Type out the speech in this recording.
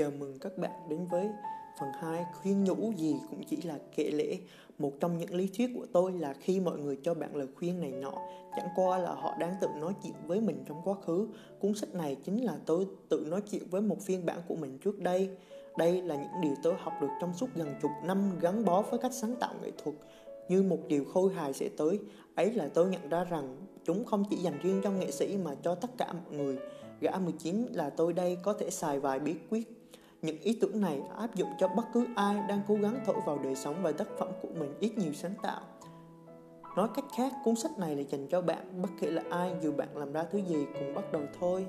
Chào mừng các bạn đến với phần 2 khuyên nhủ gì cũng chỉ là kệ lễ. Một trong những lý thuyết của tôi là khi mọi người cho bạn lời khuyên này nọ, chẳng qua là họ đang tự nói chuyện với mình trong quá khứ. Cuốn sách này chính là tôi tự nói chuyện với một phiên bản của mình trước đây. Đây là những điều tôi học được trong suốt gần chục năm gắn bó với cách sáng tạo nghệ thuật. Như một điều khôi hài sẽ tới, ấy là tôi nhận ra rằng chúng không chỉ dành riêng cho nghệ sĩ mà cho tất cả mọi người. Gã 19 là tôi đây có thể xài vài bí quyết. Những ý tưởng này áp dụng cho bất cứ ai đang cố gắng thổi vào đời sống và tác phẩm của mình ít nhiều sáng tạo. Nói cách khác, cuốn sách này là dành cho bạn, bất kể là ai, dù bạn làm ra thứ gì, cũng bắt đầu thôi.